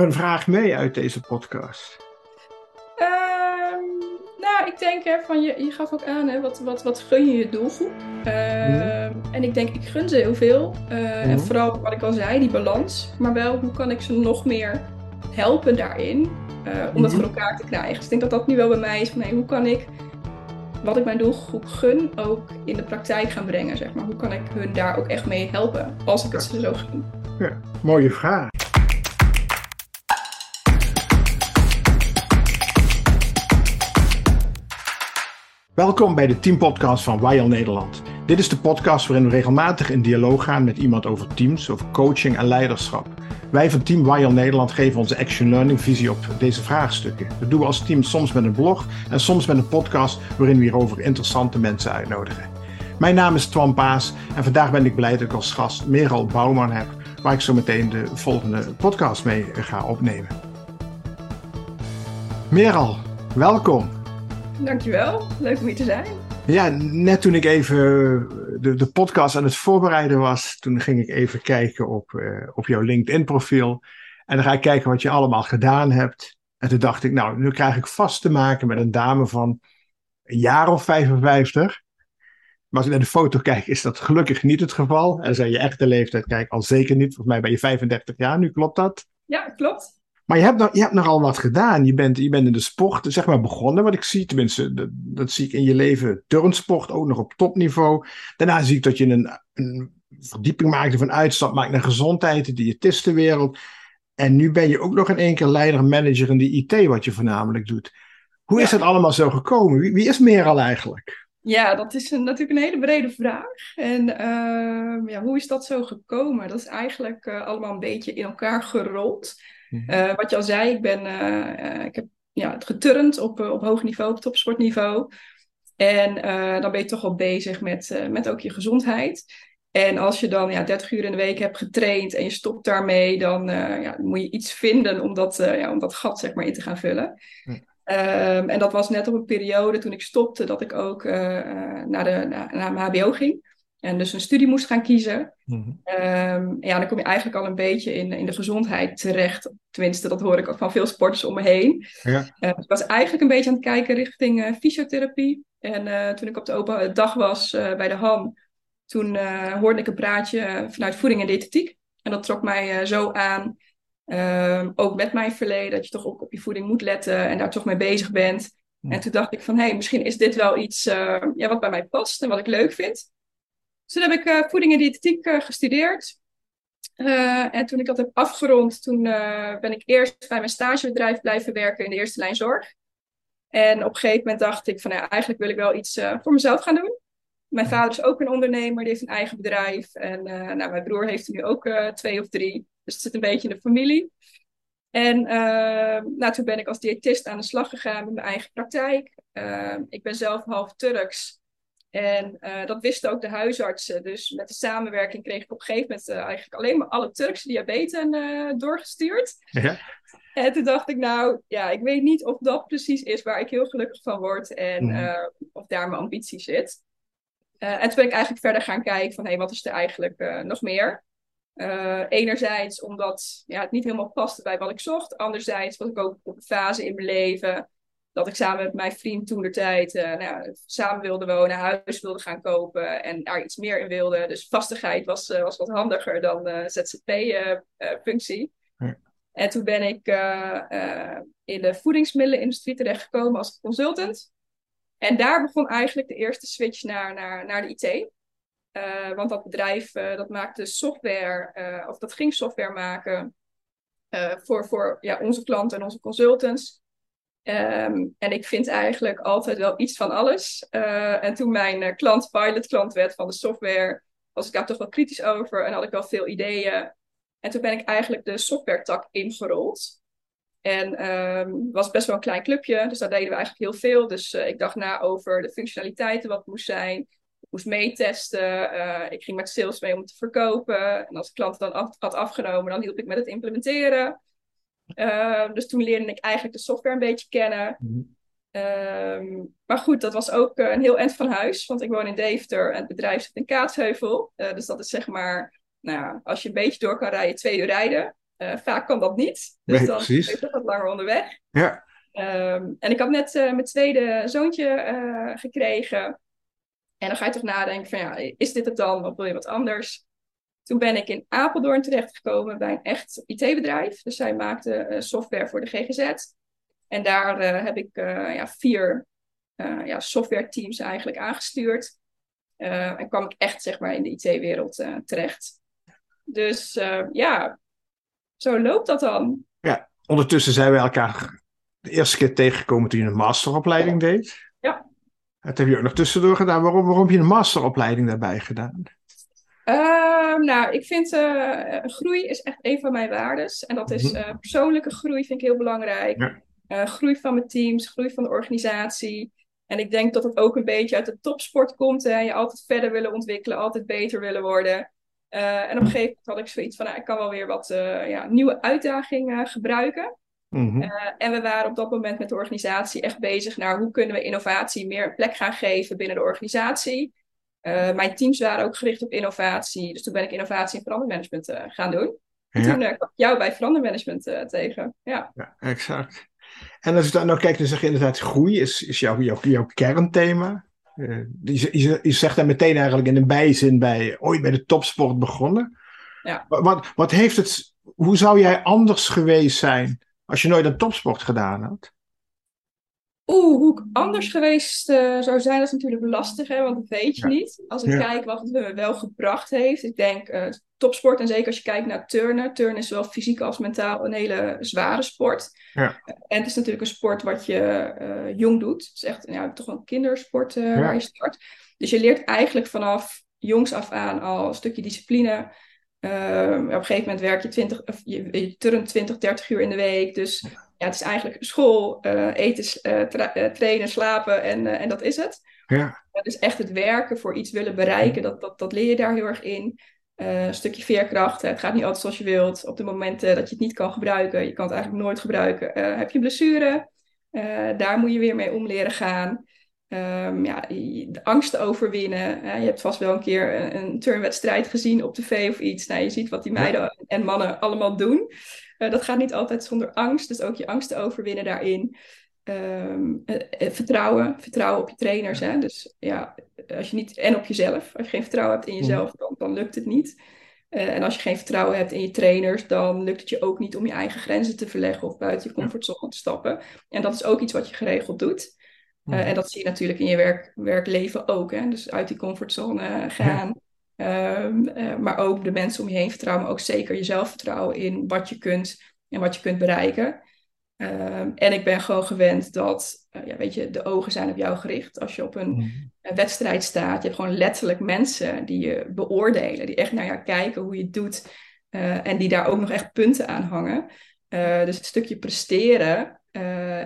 een vraag mee uit deze podcast? Ehm, nou, ik denk, hè, van je, je gaf ook aan, hè, wat, wat, wat gun je je doelgroep? Ehm, En ik denk, ik gun ze heel veel. Eh, En vooral wat ik al zei, die balans. Maar wel, hoe kan ik ze nog meer helpen daarin? eh, om dat voor elkaar te krijgen. Dus ik denk dat dat nu wel bij mij is van, hey, hoe kan ik wat ik mijn doelgroep gun ook in de praktijk gaan brengen, zeg maar. Hoe kan ik hun daar ook echt mee helpen, als ik het ze zo gun? Ja, mooie vraag. Welkom bij de teampodcast van Wild Nederland. Dit is de podcast waarin we regelmatig in dialoog gaan met iemand over teams, over coaching en leiderschap. Wij van Team Wild Nederland geven onze Action Learning visie op deze vraagstukken. Dat doen we als team soms met een blog en soms met een podcast waarin we hierover interessante mensen uitnodigen. Mijn naam is Twan Paas en vandaag ben ik blij dat ik als gast Meral Bouwman heb, waar ik zo meteen de volgende podcast mee ga opnemen. Meral, welkom. Dankjewel, leuk om hier te zijn. Ja, net toen ik even de, de podcast aan het voorbereiden was, toen ging ik even kijken op, uh, op jouw LinkedIn-profiel. En dan ga ik kijken wat je allemaal gedaan hebt. En toen dacht ik, nou, nu krijg ik vast te maken met een dame van een jaar of 55. Maar als ik naar de foto kijk, is dat gelukkig niet het geval. En zijn je echte leeftijd, kijk, al zeker niet. Volgens mij ben je 35 jaar nu, klopt dat? Ja, klopt. Maar je hebt, nog, je hebt nogal wat gedaan. Je bent, je bent in de sport zeg maar, begonnen, wat ik zie. Tenminste, dat, dat zie ik in je leven. Turnsport, ook nog op topniveau. Daarna zie ik dat je een, een verdieping maakt of een uitstap maakt naar gezondheid, de diëtistenwereld. En nu ben je ook nog in één keer leider manager in de IT, wat je voornamelijk doet. Hoe is dat allemaal zo gekomen? Wie, wie is Meral eigenlijk? Ja, dat is een, natuurlijk een hele brede vraag. En ehm, ja, hoe is dat zo gekomen? Dat is eigenlijk eh, allemaal een beetje in elkaar gerold. Eh, wat je al zei, ik, ben, eh, eh, ik heb ja, het geturnd op, op hoog niveau, op topsportniveau. En dan ben je toch wel bezig met, met ook je gezondheid. En als je dan ja, 30 uur in de week hebt getraind en je stopt daarmee, dan ja, moet je iets vinden om dat, ja, om dat gat zeg maar, in te gaan vullen. Hm. Ehm, en dat was net op een periode toen ik stopte dat ik ook naar, de, naar, naar mijn HBO ging. En dus een studie moest gaan kiezen. Mhm. Ehm, ja, dan kom je eigenlijk al een beetje in, in de gezondheid terecht. Tenminste, dat hoor ik ook van veel sporters om me heen. Ja. Eh, ik was eigenlijk een beetje aan het kijken richting eh, fysiotherapie. En eh, toen ik op de open dag was bij de HAM, toen hoorde ik een praatje vanuit voeding en diëtetiek. En dat trok mij zo aan, Ehm, ook met mijn verleden, dat je toch ook op je voeding moet letten en daar toch mee bezig bent. Hmm. En toen dacht ik van, hé, hey, misschien is dit wel iets ja, wat bij mij past en wat ik leuk vind. Dus toen heb ik eh, voeding en diëtetiek eh, gestudeerd. Eh, en toen ik dat heb afgerond, toen ben ik eerst bij mijn stagebedrijf blijven werken in de eerste lijn zorg. En op een gegeven moment dacht ik van, ja, eigenlijk wil ik wel iets voor mezelf gaan doen. Mijn vader is ook een ondernemer, die heeft een eigen bedrijf. En nou, mijn broer heeft er nu ook twee of drie. Dus het zit een beetje in de familie. En nou, toen ben ik als diëtist aan de slag gegaan met mijn eigen praktijk. Ik ben zelf half Turks. En eh, dat wisten ook de huisartsen. Dus met de samenwerking kreeg ik op een gegeven moment eh, eigenlijk alleen maar alle Turkse diabeten eh, doorgestuurd. Ja. En toen dacht ik, nou ja, ik weet niet of dat precies is waar ik heel gelukkig van word. En Mhm. of daar mijn ambitie zit. En toen ben ik eigenlijk verder gaan kijken van, hé, hey, wat is er eigenlijk nog meer? Enerzijds omdat ja, het niet helemaal paste bij wat ik zocht. Anderzijds was ik ook op een fase in mijn leven dat ik samen met mijn vriend toen de tijd eh, nou, ja, samen wilde wonen, huis wilde gaan kopen en daar iets meer in wilde. Dus vastigheid was, eh, was wat handiger dan eh ZZP-functie. Ja. En toen ben ik in de voedingsmiddelenindustrie terechtgekomen als consultant. En daar begon eigenlijk de eerste switch naar, naar, naar de IT. Want dat bedrijf dat maakte software, of dat ging software maken voor, voor ja, onze klanten en onze consultants. Ehm, en ik vind eigenlijk altijd wel iets van alles. Eh, en toen mijn eh, klant pilot klant werd van de software, was ik daar toch wel kritisch over en had ik wel veel ideeën. En toen ben ik eigenlijk de software-tak ingerold. En ehm, was best wel een klein clubje, dus daar deden we eigenlijk heel veel. Dus eh, ik dacht na over de functionaliteiten, wat moest zijn. Ik moest meetesten. ik ging met sales mee om te verkopen. En als de klant dan had afgenomen, dan hielp ik met het implementeren. Ehm, dus toen leerde ik eigenlijk de software een beetje kennen. Mhm. Ehm, maar goed, dat was ook eh, een heel eind van huis, want ik woon in Deventer en het bedrijf zit in Kaatsheuvel. Eh, dus dat is zeg maar, nou ja, als je een beetje door kan rijden, twee uur rijden. vaak kan dat niet. Dus Nee, dan precies. is het wat langer onderweg. Ja. Ehm, en ik had net eh, mijn tweede zoontje eh, gekregen. En dan ga je toch nadenken van ja, is dit het dan? Of wil je wat anders? Toen ben ik in Apeldoorn terechtgekomen bij een echt IT-bedrijf. Dus zij maakte eh, software voor de GGZ. En daar eh, heb ik eh, ja, vier eh, ja, software teams eigenlijk aangestuurd. En kwam ik echt zeg maar in de IT-wereld terecht. Dus ja, zo loopt dat dan. Ondertussen zijn we elkaar de eerste keer tegengekomen toen je een masteropleiding deed. Ja. Dat heb je ook nog tussendoor gedaan. Waarom, waarom heb je een masteropleiding daarbij gedaan? Ehm, nou, ik vind eh, groei is echt een van mijn waardes. En dat is Mhm. eh, persoonlijke groei vind ik heel belangrijk. Ja. Eh, groei van mijn teams, groei van de organisatie. En ik denk dat het ook een beetje uit de topsport komt. Hè? Je altijd verder willen ontwikkelen, altijd beter willen worden. En op een gegeven moment had ik zoiets van, nou, ik kan wel weer wat ja, nieuwe uitdagingen gebruiken. Mhm. En we waren op dat moment met de organisatie echt bezig naar hoe kunnen we innovatie meer plek gaan geven binnen de organisatie. Uh, mijn teams waren ook gericht op innovatie, dus toen ben ik innovatie en verandermanagement uh, gaan doen. En Ja. toen uh, kwam ik jou bij verandermanagement tegen. Ja. Ja, exact. En als je dan nou kijkt, dan zeg je inderdaad, groei is, is jouw, jouw, jouw kernthema. Je, je, je, zegt daar meteen eigenlijk in een bijzin bij, ooit bij de topsport begonnen. Ja. Wat, wat heeft het, hoe zou jij anders geweest zijn als je nooit een topsport gedaan had? Oeh, hoe ik anders geweest uh, zou zijn, dat is natuurlijk lastig, hè, want dat weet je Ja. niet. Als ik Ja. kijk wat het me wel gebracht heeft, ik denk uh, topsport, en zeker als je kijkt naar turnen. Turnen is zowel fysiek als mentaal een hele zware sport. Ja. En het is natuurlijk een sport wat je jong doet. Het is echt ja, toch een kindersport waar je start. Dus je leert eigenlijk vanaf jongs af aan al een stukje discipline. Op een gegeven moment werk je, 20, of je, je turnt 20, 30 uur in de week. Dus ja, het is eigenlijk school, uh, eten, uh, tra trainen, slapen en, en dat is het. Ja. Dus echt het werken voor iets willen bereiken, dat, dat, dat leer je daar heel erg in. Uh, een stukje veerkracht. Het gaat niet altijd zoals je wilt. Op de momenten dat je het niet kan gebruiken, je kan het eigenlijk nooit gebruiken, uh, heb je blessure. Uh, daar moet je weer mee om leren gaan. Um, ja, de angsten overwinnen. Je hebt vast wel een keer een, een turnwedstrijd gezien op tv of iets. Nou, je ziet wat die meiden en mannen allemaal doen. Uh, dat gaat niet altijd zonder angst. Dus ook je angsten overwinnen daarin. Um, vertrouwen. Vertrouwen op je trainers. Hè? Dus ja, als je niet. En op jezelf. Als je geen vertrouwen hebt in jezelf, dan, dan lukt het niet. Uh, en als je geen vertrouwen hebt in je trainers, dan lukt het je ook niet om je eigen grenzen te verleggen of buiten je comfortzone te stappen. En dat is ook iets wat je geregeld doet. Uh, en dat zie je natuurlijk in je werk, werkleven ook. Hè? Dus uit die comfortzone gaan. Um, uh, maar ook de mensen om je heen vertrouwen, maar ook zeker jezelf vertrouwen in wat je kunt en wat je kunt bereiken. Um, en ik ben gewoon gewend dat, uh, ja, weet je, de ogen zijn op jou gericht. Als je op een Mm. wedstrijd staat, je hebt gewoon letterlijk mensen die je beoordelen, die echt naar jou kijken hoe je het doet. Uh, en die daar ook nog echt punten aan hangen. dus het stukje presteren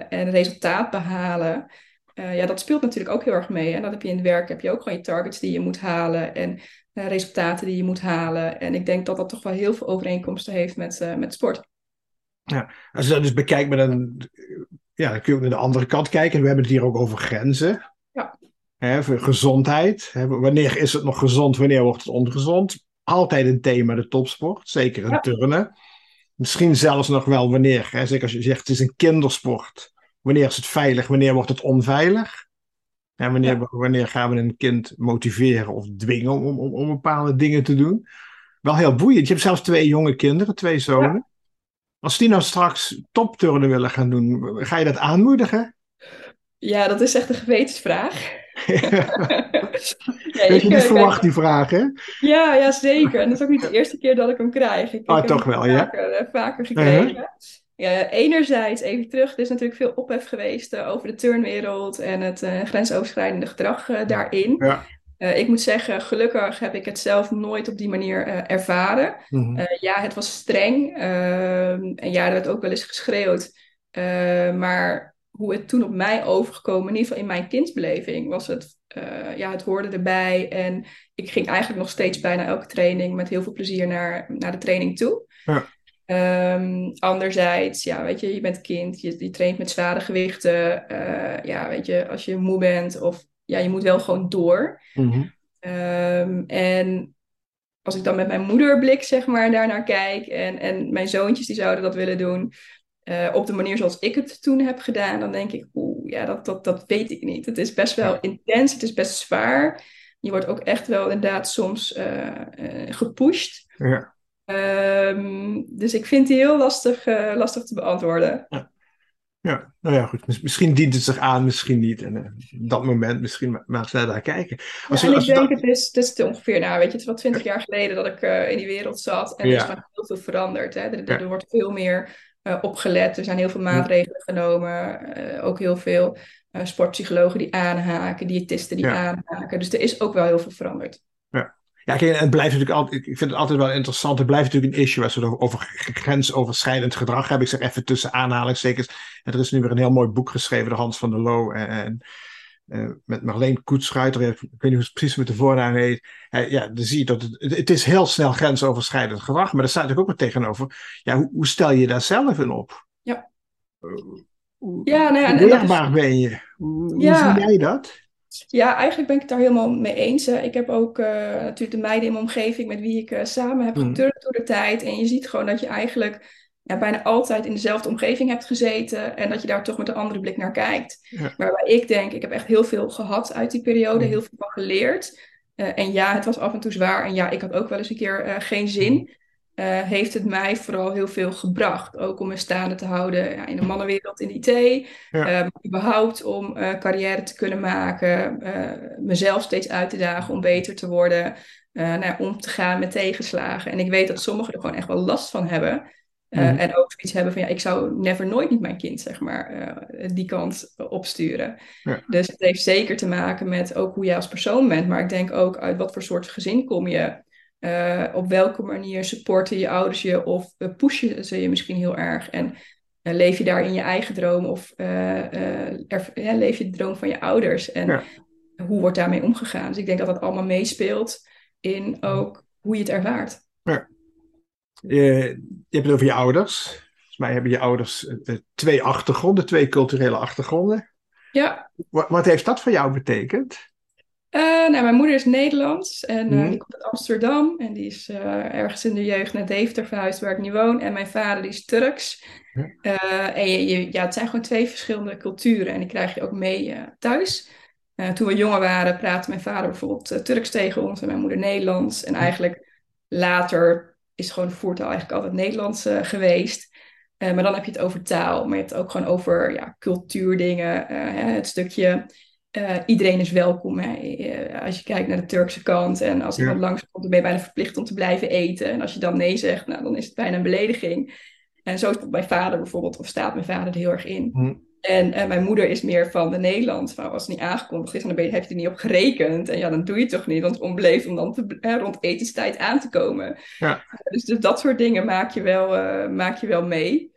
en resultaat behalen. Ja, dat speelt natuurlijk ook heel erg mee. En dat heb je in het werk, heb je ook gewoon je targets die je moet halen en resultaten die je moet halen. En ik denk dat dat toch wel heel veel overeenkomsten heeft met, uh, met sport. Ja, als je dat dus bekijkt met een, ja, dan kun je ook naar de andere kant kijken. We hebben het hier ook over grenzen. Ja. Hè, voor gezondheid. Hè, wanneer is het nog gezond, wanneer wordt het ongezond? Altijd een thema, de topsport. Zeker in Ja. turnen. Misschien zelfs nog wel wanneer. Hè, zeker als je zegt het is een kindersport. Wanneer is het veilig, wanneer wordt het onveilig? En wanneer, Ja. wanneer gaan we een kind motiveren of dwingen om, om, om bepaalde dingen te doen? Wel heel boeiend. Je hebt zelfs twee jonge kinderen, twee zonen. Als die nou straks topturnen willen gaan doen, ga je dat aanmoedigen? Ja, dat is echt een gewetensvraag. Ja, Weet je niet eh, verwacht, die vraag, hè? Ja, ja, zeker. En dat is ook niet de eerste keer dat ik hem krijg. Ik, Ah, ik heb toch hem wel, ja. vaker, eh, vaker gekregen. Ja, enerzijds, even terug, er is natuurlijk veel ophef geweest eh, over de turnwereld en het eh, grensoverschrijdende gedrag eh, daarin. Ja. Ik moet zeggen, gelukkig heb ik het zelf nooit op die manier ervaren. Mhm. Ja, het was streng. ehm, en ja, er werd ook wel eens geschreeuwd. Maar hoe het toen op mij overgekomen, in ieder geval in mijn kindsbeleving, was het, ja, het hoorde erbij. En ik ging eigenlijk nog steeds bijna elke training met heel veel plezier naar, naar de training toe. Ja. Ehm, anderzijds, ja, weet je, je bent kind, je, je traint met zware gewichten. eh, ja, weet je, als je moe bent of ja, je moet wel gewoon door. Mhm. Ehm, en als ik dan met mijn moederblik, zeg maar, daarnaar kijk en, en mijn zoontjes die zouden dat willen doen, uh, op de manier zoals ik het toen heb gedaan, dan denk ik, oeh, ja, dat, dat, dat weet ik niet. Het is best wel intens, het is best zwaar. Je wordt ook echt wel inderdaad soms uh, gepusht. Ja. Um, dus ik vind die heel lastig, lastig te beantwoorden. Ja. Ja, nou ja, goed. Misschien dient het zich aan, misschien niet. En uh, dat moment, misschien maar eens daar kijken. Als ja, je, als ik denk, dat... het, is, het is ongeveer, nou weet je, het is wel twintig jaar geleden dat ik uh, in die wereld zat. En er is gewoon heel veel veranderd. Hè. Er, er, wordt veel meer opgelet. Er zijn heel veel maatregelen genomen. ook heel veel sportpsychologen die aanhaken, diëtisten die aanhaken. Dus er is ook wel heel veel veranderd. Ja. Kijk, het blijft natuurlijk altijd, ik vind het altijd wel interessant. Het blijft natuurlijk een issue als we het over grensoverschrijdend gedrag hebben. Ik zeg even tussen aanhalingstekens. En er is nu weer een heel mooi boek geschreven door Hans van der Loo en, en uh, met Marleen Koetschuiter. Ik weet niet hoe het precies met de voornaam heet. Uh, ja, dan zie je dat het, het is heel snel grensoverschrijdend gedrag. Maar er staat natuurlijk ook wat tegenover. Ja, hoe, hoe stel je daar zelf in op? Ja. Uh, hoe, ja, nou ja, weerbaar ben je? Hoe, ja. hoe zie jij dat? Ja, eigenlijk ben ik het daar helemaal mee eens. Ik heb ook uh, natuurlijk de meiden in mijn omgeving met wie ik uh, samen heb mhm. geturnd door de tijd. En je ziet gewoon dat je eigenlijk ja, bijna altijd in dezelfde omgeving hebt gezeten. En dat je daar toch met een andere blik naar kijkt. Ja. Waarbij ik denk, ik heb echt heel veel gehad uit die periode, mhm. heel veel van geleerd. Uh, en ja, het was af en toe zwaar. En ja, ik had ook wel eens een keer geen zin. Mhm. Uh, heeft het mij vooral heel veel gebracht. Ook om me staande te houden ja, in de mannenwereld in de IT. Ja. Uh, überhaupt om uh, carrière te kunnen maken. mezelf steeds uit te dagen om beter te worden. Nou, om te gaan met tegenslagen. En ik weet dat sommigen er gewoon echt wel last van hebben. Mm. En ook zoiets hebben van ja, ik zou never nooit niet mijn kind, zeg maar, die kant opsturen. Ja. Dus het heeft zeker te maken met ook hoe jij als persoon bent. Maar ik denk ook uit wat voor soort gezin kom je. Uh, op welke manier supporten je ouders je of uh, pushen ze je misschien heel erg? En uh, leef je daar in je eigen droom of er, ja, leef je de droom van je ouders? En ja. hoe wordt daarmee omgegaan? Dus ik denk dat dat allemaal meespeelt in ook hoe je het ervaart. Ja. Je, je hebt het over je ouders. Volgens mij hebben je ouders twee achtergronden, twee culturele achtergronden. Ja. Wat, wat heeft dat voor jou betekend? Uh, nou, mijn moeder is Nederlands en uh, die komt uit Amsterdam. En die is uh, ergens in de jeugd naar Deventer verhuisd waar ik nu woon. En mijn vader die is Turks. en je, je, ja, het zijn gewoon twee verschillende culturen. En die krijg je ook mee thuis. toen we jonger waren praatte mijn vader bijvoorbeeld Turks tegen ons en mijn moeder Nederlands. En eigenlijk later is gewoon de voertaal eigenlijk altijd Nederlands geweest. maar dan heb je het over taal. Maar je hebt het ook gewoon over ja, cultuurdingen. het stukje uh, iedereen is welkom. Hè. Uh, als je kijkt naar de Turkse kant en als iemand langskomt, dan ben je bijna verplicht om te blijven eten. En als je dan nee zegt, nou, dan is het bijna een belediging. En zo is het mijn vader bijvoorbeeld, of staat mijn vader er heel erg in. Hm. En uh, mijn moeder is meer van de Nederland. Van als het niet aangekondigd is, dan ben je, heb je er niet op gerekend. En ja, dan doe je het toch niet, want het onbeleefd om dan te, rond etenstijd aan te komen. Ja. Dus, dus, dat soort dingen maak je wel, maak je wel mee.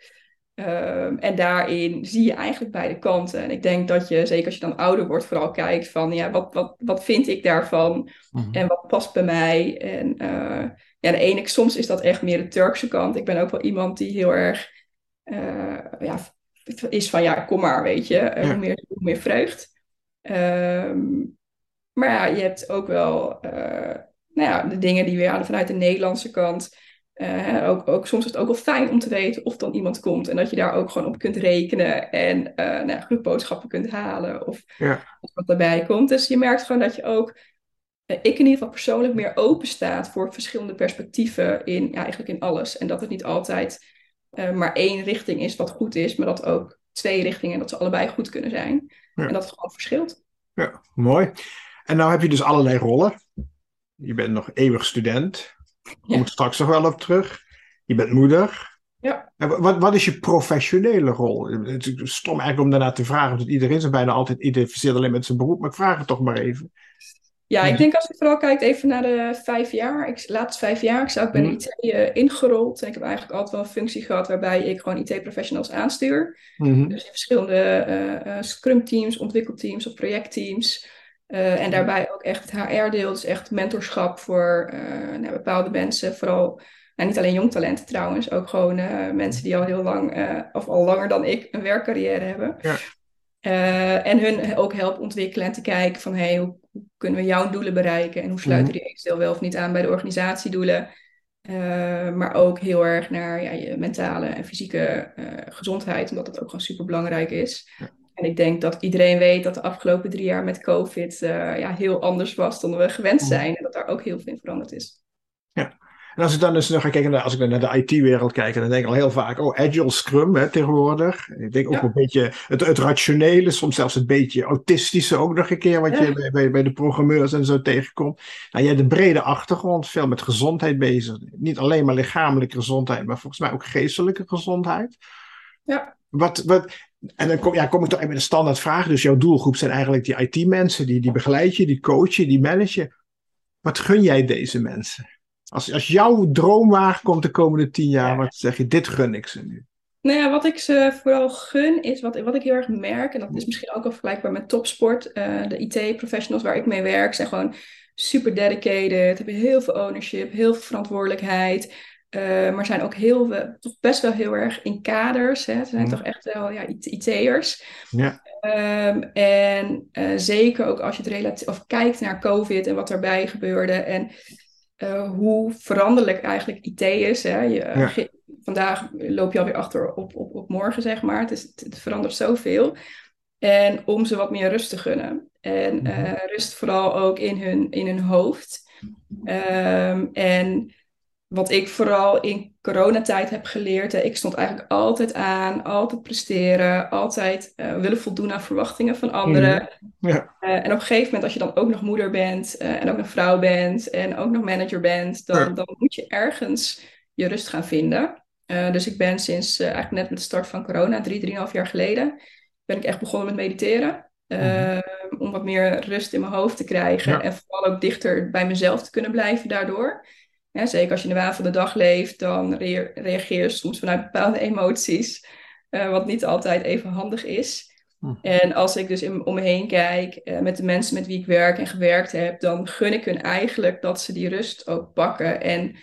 Um, en daarin zie je eigenlijk beide kanten. En ik denk dat je, zeker als je dan ouder wordt, vooral kijkt van ja, wat, wat, wat vind ik daarvan? Mm-hmm. En wat past bij mij? En uh, ja, de ene, soms is dat echt meer de Turkse kant. Ik ben ook wel iemand die heel erg uh, ja, is van ja, kom maar, weet je, ja. hoe, meer, hoe meer vreugd. Um, maar ja, je hebt ook wel uh, nou ja, de dingen die weer vanuit de Nederlandse kant uh, ook, ook, soms is het ook wel fijn om te weten of dan iemand komt en dat je daar ook gewoon op kunt rekenen en uh, nou, groepboodschappen kunt halen of ja. wat erbij komt. Dus je merkt gewoon dat je ook, uh, ik in ieder geval persoonlijk, meer open staat voor verschillende perspectieven in ja, eigenlijk in alles. En dat het niet altijd maar één richting is wat goed is, maar dat ook twee richtingen, dat ze allebei goed kunnen zijn. Ja. En dat het gewoon verschilt. Ja, mooi. En nou heb je dus allerlei rollen. Je bent nog eeuwig student. Ja. Kom straks nog wel op terug. Je bent moeder. Ja. En wat, wat is je professionele rol? Het is stom eigenlijk om daarna te vragen, want iedereen zich bijna altijd identificeert alleen met zijn beroep, maar ik vraag het toch maar even. Ja, ik denk als je vooral kijkt even naar de vijf jaar, ik, laatste vijf jaar, ik zou bij de mhm. IT uh, ingerold. En ik heb eigenlijk altijd wel een functie gehad waarbij ik gewoon IT-professionals aanstuur. Mm Dus in verschillende uh, scrum teams, ontwikkelteams of projectteams. Uh, en daarbij ook echt het HR-deel, dus echt mentorschap voor uh, nou, bepaalde mensen. Vooral, nou, niet alleen jong talenten trouwens, ook gewoon uh, mensen die al heel lang, of al langer dan ik, een werkcarrière hebben. Ja. en hun ook helpen ontwikkelen en te kijken van hey, hoe kunnen we jouw doelen bereiken en hoe sluiten mhm. die eventueel wel of niet aan bij de organisatiedoelen. maar ook heel erg naar ja, je mentale en fysieke gezondheid, omdat dat ook gewoon super belangrijk is. En ik denk dat iedereen weet dat de afgelopen drie jaar met COVID ja, heel anders was dan we gewend mhm. zijn. En dat daar ook heel veel in veranderd is. Ja, en als ik dan dus nog ga kijken naar, als ik naar de IT-wereld kijk, dan denk ik al heel vaak, oh, Agile Scrum hè, tegenwoordig. Ik denk ook een beetje het, het rationele, soms zelfs een beetje autistische ook nog een keer, wat je bij, bij de programmeurs en zo tegenkomt. Nou, jij hebt de brede achtergrond, veel met gezondheid bezig. Niet alleen maar lichamelijke gezondheid, maar volgens mij ook geestelijke gezondheid. Ja. Wat, wat, en dan kom, ja, kom ik toch even met een standaard vraag. Dus jouw doelgroep zijn eigenlijk die IT-mensen, die, die begeleid je, die coach je, die manage je. Wat gun jij deze mensen? Als, als jouw droom komt de komende tien jaar, wat zeg je, dit gun ik ze nu? Nou ja, wat ik ze vooral gun is, wat, wat ik heel erg merk, en dat is misschien ook al vergelijkbaar met topsport. Uh, de IT-professionals waar ik mee werk zijn gewoon super dedicated, hebben heel veel ownership, heel veel verantwoordelijkheid. Uh, maar zijn ook heel, toch best wel heel erg in kaders. Hè. Ze zijn mm. toch echt wel ja, IT'ers. Ja. Um, en uh, zeker ook als je het relatief of kijkt naar COVID en wat daarbij gebeurde. En uh, hoe veranderlijk eigenlijk IT is. Hè? Je, Vandaag loop je alweer achter op, op, op morgen, zeg maar. Het, is, het, verandert zoveel. En om ze wat meer rust te gunnen. En uh, rust vooral ook in hun, in hun hoofd. Um, en wat ik vooral in coronatijd heb geleerd. Hè, ik stond eigenlijk altijd aan, altijd presteren, altijd uh, willen voldoen aan verwachtingen van anderen. Ja. Uh, en op een gegeven moment, als je dan ook nog moeder bent uh, en ook nog vrouw bent en ook nog manager bent, dan, dan moet je ergens je rust gaan vinden. dus ik ben sinds eigenlijk net met de start van corona, drie, drieënhalf jaar geleden, ben ik echt begonnen met mediteren. Mm Om wat meer rust in mijn hoofd te krijgen en vooral ook dichter bij mezelf te kunnen blijven daardoor zeker als je in de waan van de dag leeft, dan reageer je soms vanuit bepaalde emoties, uh, wat niet altijd even handig is. Hm. En als ik dus in, om me heen kijk uh, met de mensen met wie ik werk en gewerkt heb, dan gun ik hun eigenlijk dat ze die rust ook pakken. En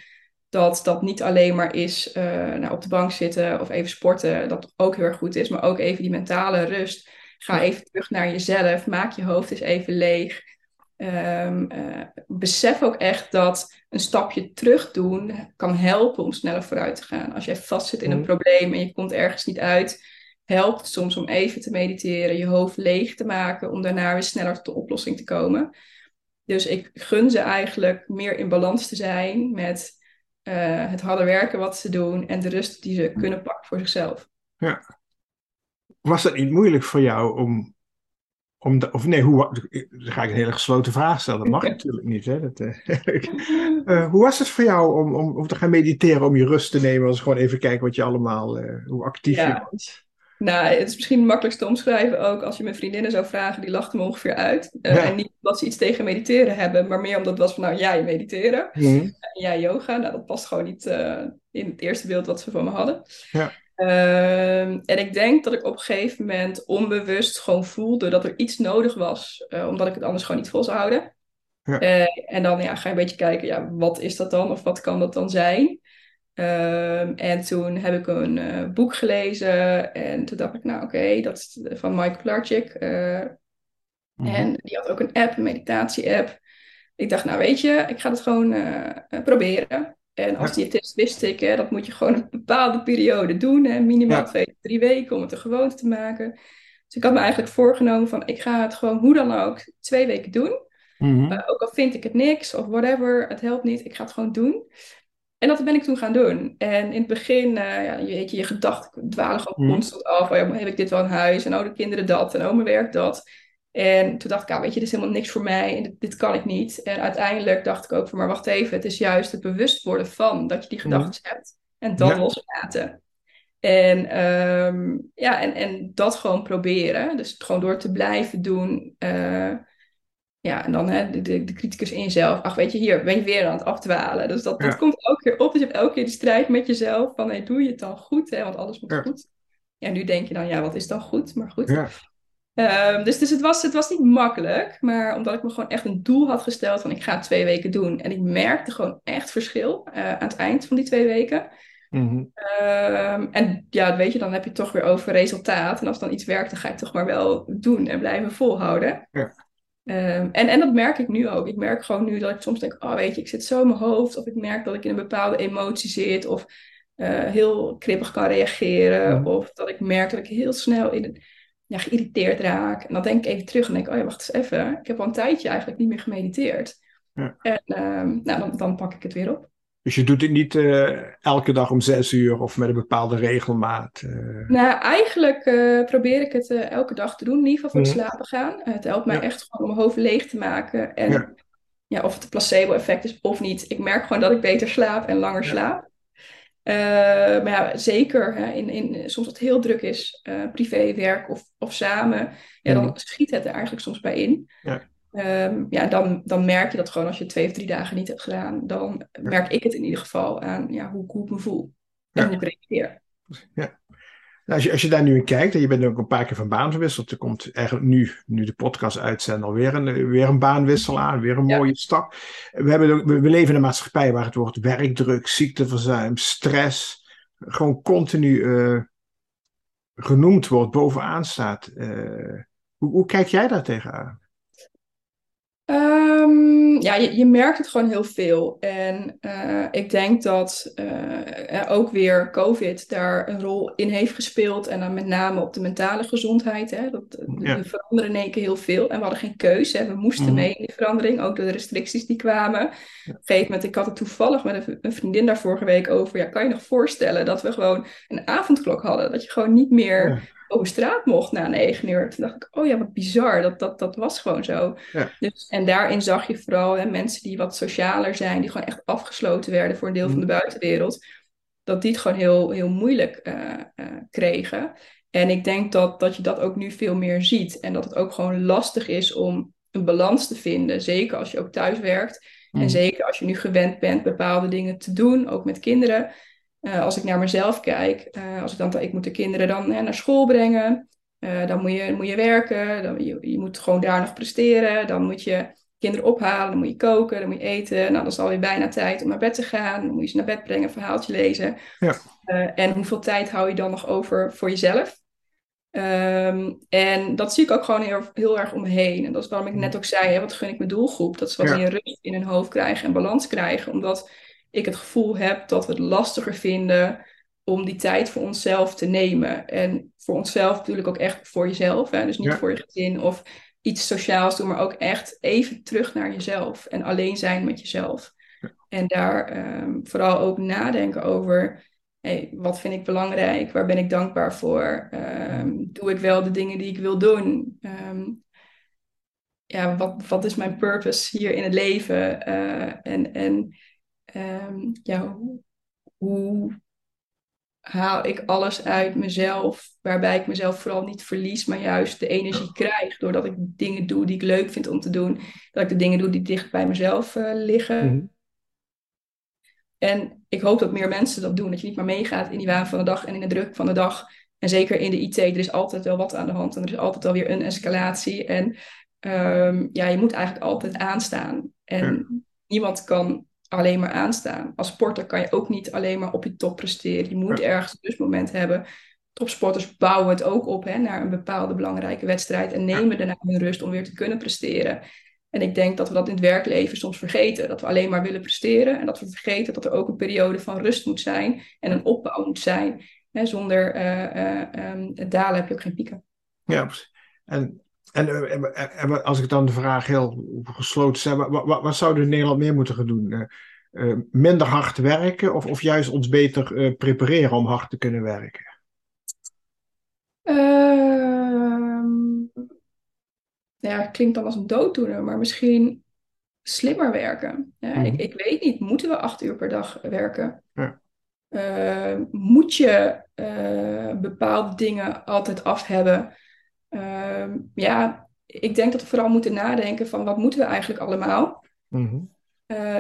dat dat niet alleen maar is uh, nou, op de bank zitten of even sporten, dat ook heel erg goed is, maar ook even die mentale rust. Ga even terug naar jezelf, maak je hoofd eens even leeg. Um, uh, besef ook echt dat een stapje terug doen kan helpen om sneller vooruit te gaan. Als jij vastzit in een mm. probleem en je komt ergens niet uit, helpt het soms om even te mediteren, je hoofd leeg te maken, om daarna weer sneller tot de oplossing te komen. Dus ik gun ze eigenlijk meer in balans te zijn met uh, het harde werken wat ze doen en de rust die ze kunnen pakken voor zichzelf. Ja. Was het niet moeilijk voor jou om om of nee, hoe, dan ga ik een hele gesloten vraag stellen. Dat mag natuurlijk niet. Hè? Dat, uh, hoe was het voor jou om, om, om, te gaan mediteren, om je rust te nemen? Als gewoon even kijken wat je allemaal, uh, hoe actief je was. Nou, het is misschien het makkelijkste te omschrijven ook als je mijn vriendinnen zou vragen, die lachten me ongeveer uit. En niet dat ze iets tegen mediteren hebben, maar meer omdat het was van, nou, jij mediteren mhm. en jij yoga. Nou, dat past gewoon niet in het eerste beeld wat ze van me hadden. Ja. Ehm, en ik denk dat ik op een gegeven moment onbewust gewoon voelde dat er iets nodig was, uh, omdat ik het anders gewoon niet vol zou houden. Ja. Uh, en dan ja, ga je een beetje kijken, ja, wat is dat dan of wat kan dat dan zijn? Um, en toen heb ik een uh, boek gelezen en toen dacht ik, nou oké, okay, dat is van Mike Pilarczyk. Mm -hmm. En die had ook een app, een meditatie-app. Ik dacht, nou weet je, ik ga het gewoon proberen. En als diëtist wist ik, hè, dat moet je gewoon een bepaalde periode doen. Hè, minimaal twee, drie weken om het een gewoonte te maken. Dus ik had me eigenlijk voorgenomen van ik ga het gewoon hoe dan ook twee weken doen. Mhm. Uh, ook al vind ik het niks of whatever, het helpt niet, ik ga het gewoon doen. En dat ben ik toen gaan doen. En in het begin, uh, ja, je, weet je, je gedachten dwalen gewoon mhm. constant af. Oh ja, heb ik dit wel in huis? En oh, de kinderen dat. En oh, mijn werk dat. En toen dacht ik, ah, weet je, dit is helemaal niks voor mij en dit, kan ik niet. En uiteindelijk dacht ik ook van, maar wacht even, het is juist het bewust worden van dat je die gedachten hebt. En dat loslaten. En, ehm, ja, en, en dat gewoon proberen. Dus gewoon door te blijven doen. Uh, ja, en dan hè, de, de, de criticus in jezelf. Ach, weet je, hier ben je weer aan het afdwalen. Dus dat, dat komt elke keer op. Dus je hebt elke keer die strijd met jezelf. Van, hey, doe je het dan goed? Hè? Want alles moet goed. Ja, nu denk je dan, ja, wat is dan goed? Maar goed. Um, dus dus het, was, het was niet makkelijk, maar omdat ik me gewoon echt een doel had gesteld van ik ga het twee weken doen. En ik merkte gewoon echt verschil uh, aan het eind van die twee weken. Mhm. Ehm, en ja, weet je, dan heb je het toch weer over resultaat. En als dan iets werkt, dan ga je het toch maar wel doen en blijven volhouden. Ja. Ehm, en, en dat merk ik nu ook. Ik merk gewoon nu dat ik soms denk, oh weet je, ik zit zo in mijn hoofd. Of ik merk dat ik in een bepaalde emotie zit. Of uh, heel kribbig kan reageren. Of dat ik merk dat ik heel snel in, ja, geïrriteerd raak. En dan denk ik even terug en denk oh ja, wacht eens even. Ik heb al een tijdje eigenlijk niet meer gemediteerd. Ja. En uh, nou, dan, dan pak ik het weer op. Dus je doet het niet uh, elke dag om zes uur of met een bepaalde regelmaat? Uh... Nou, eigenlijk uh, probeer ik het elke dag te doen, in ieder geval voor het slapen gaan. het helpt mij echt gewoon om mijn hoofd leeg te maken. En ja. ja of het een placebo-effect is of niet. Ik merk gewoon dat ik beter slaap en langer slaap. Maar ja, zeker hè, in, in, soms het heel druk is, privé, werk of, of samen, ja, dan mhm. schiet het er eigenlijk soms bij in. Ja. Um, ja, dan, dan merk je dat gewoon als je twee of drie dagen niet hebt gedaan. Dan merk ik het in ieder geval aan ja, hoe, hoe ik me voel. En hoe ik reageer. Ja. Nou, als, je, als je daar nu in kijkt, en je bent ook een paar keer van baan gewisseld. Er komt eigenlijk nu, nu de podcast uitzendt, alweer een, weer een baanwissel aan. Weer een mooie stap. We, hebben, we, we leven in een maatschappij waar het woord werkdruk, ziekteverzuim, stress. gewoon continu uh, genoemd wordt, bovenaan staat. Uh, hoe, hoe kijk jij daar tegenaan? Um, ja, je, je, merkt het gewoon heel veel. En uh, ik denk dat uh, ook weer COVID daar een rol in heeft gespeeld. En dan met name op de mentale gezondheid. Hè. Dat, ja. We veranderen in één keer heel veel. En we hadden geen keuze. Hè. We moesten mm. mee in die verandering. Ook door de restricties die kwamen. Op een gegeven moment, ik had het toevallig met een, een, vriendin daar vorige week over. Ja, kan je nog voorstellen dat we gewoon een avondklok hadden? Dat je gewoon niet meer over straat mocht na negen uur. Toen dacht ik, oh ja, wat bizar. Dat, dat, dat was gewoon zo. Ja. Dus, en daarin zag je vooral hè, mensen die wat socialer zijn, die gewoon echt afgesloten werden voor een deel van de mhm. buitenwereld, dat die het gewoon heel, heel moeilijk uh, uh, kregen. En ik denk dat, dat je dat ook nu veel meer ziet. En dat het ook gewoon lastig is om een balans te vinden. Zeker als je ook thuis werkt. En mhm. zeker als je nu gewend bent bepaalde dingen te doen, ook met kinderen. Uh, als ik naar mezelf kijk, uh, als ik dan, ik moet de kinderen dan naar school brengen, uh, dan moet je, moet je werken, dan, je, je moet gewoon daar nog presteren, dan moet je kinderen ophalen, dan moet je koken, dan moet je eten. Nou, dan is het alweer bijna tijd om naar bed te gaan. Dan moet je ze naar bed brengen, een verhaaltje lezen. Ja. en hoeveel tijd hou je dan nog over voor jezelf? Um, en dat zie ik ook gewoon heel, heel, erg om me heen. En dat is waarom ik net ook zei, hè, wat gun ik mijn doelgroep? Dat ze wat meer rust in hun hoofd krijgen en balans krijgen. Omdat ik het gevoel heb dat we het lastiger vinden om die tijd voor onszelf te nemen. En voor onszelf natuurlijk ook echt voor jezelf. Hè? Dus niet voor je gezin of iets sociaals doen, maar ook echt even terug naar jezelf en alleen zijn met jezelf. En daar um, vooral ook nadenken over. Hey, wat vind ik belangrijk? Waar ben ik dankbaar voor? Um, doe ik wel de dingen die ik wil doen? Um, ja, wat, wat is mijn purpose hier in het leven? Uh, en, en um, ja, hoe, haal ik alles uit mezelf, waarbij ik mezelf vooral niet verlies, maar juist de energie krijg doordat ik dingen doe die ik leuk vind om te doen, dat ik de dingen doe die dicht bij mezelf uh, liggen. Mhm. En ik hoop dat meer mensen dat doen, dat je niet maar meegaat in die waan van de dag en in de druk van de dag. En zeker in de IT, er is altijd wel wat aan de hand en er is altijd wel weer een escalatie. En um, ja, je moet eigenlijk altijd aanstaan. En niemand kan alleen maar aanstaan. Als sporter kan je ook niet alleen maar op je top presteren. Je moet ergens een rustmoment hebben. Topsporters bouwen het ook op hè, naar een bepaalde belangrijke wedstrijd en nemen daarna hun rust om weer te kunnen presteren. En ik denk dat we dat in het werkleven soms vergeten. Dat we alleen maar willen presteren en dat we vergeten dat er ook een periode van rust moet zijn en een opbouw moet zijn. Hè, zonder uh, dalen heb je ook geen pieken. Ja, en en, eh, en, als ik dan de vraag heel gesloten stel, wat, wat, wat zouden we in Nederland meer moeten gaan doen? Uh, minder hard werken of, of juist ons beter uh, prepareren om hard te kunnen werken? Uh, ja, klinkt dan als een dooddoener, maar misschien slimmer werken. Ja, ik, mhm. ik, weet niet, moeten we acht uur per dag werken? Ja. Ehm, moet je bepaalde dingen altijd af hebben? Ehm, ja, ik denk dat we vooral moeten nadenken van wat moeten we eigenlijk allemaal? Mm